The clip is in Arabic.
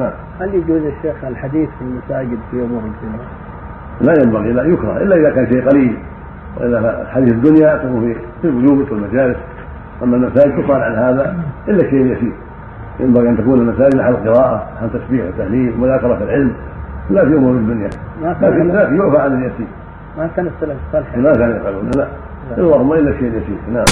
نعم. هل يجوز يا شيخ الحديث في المساجد في امور الدنيا؟ لا ينبغي لا يكره إلا إذا كان شيء قليل. وإذا حديث الدنيا تكون في في البيوت والمجالس أما المساجد تقال عن هذا إلا شيء يسير. ينبغي أن تكون المساجد محل قراءة محل تسبيح وتهليل ومذاكره في العلم. لا في أمور الدنيا. لكن لا يعفى عن اليسير. ما كان السلف الصالح ما كان يفعلون لا. اللهم إلا شيء يسير. نعم.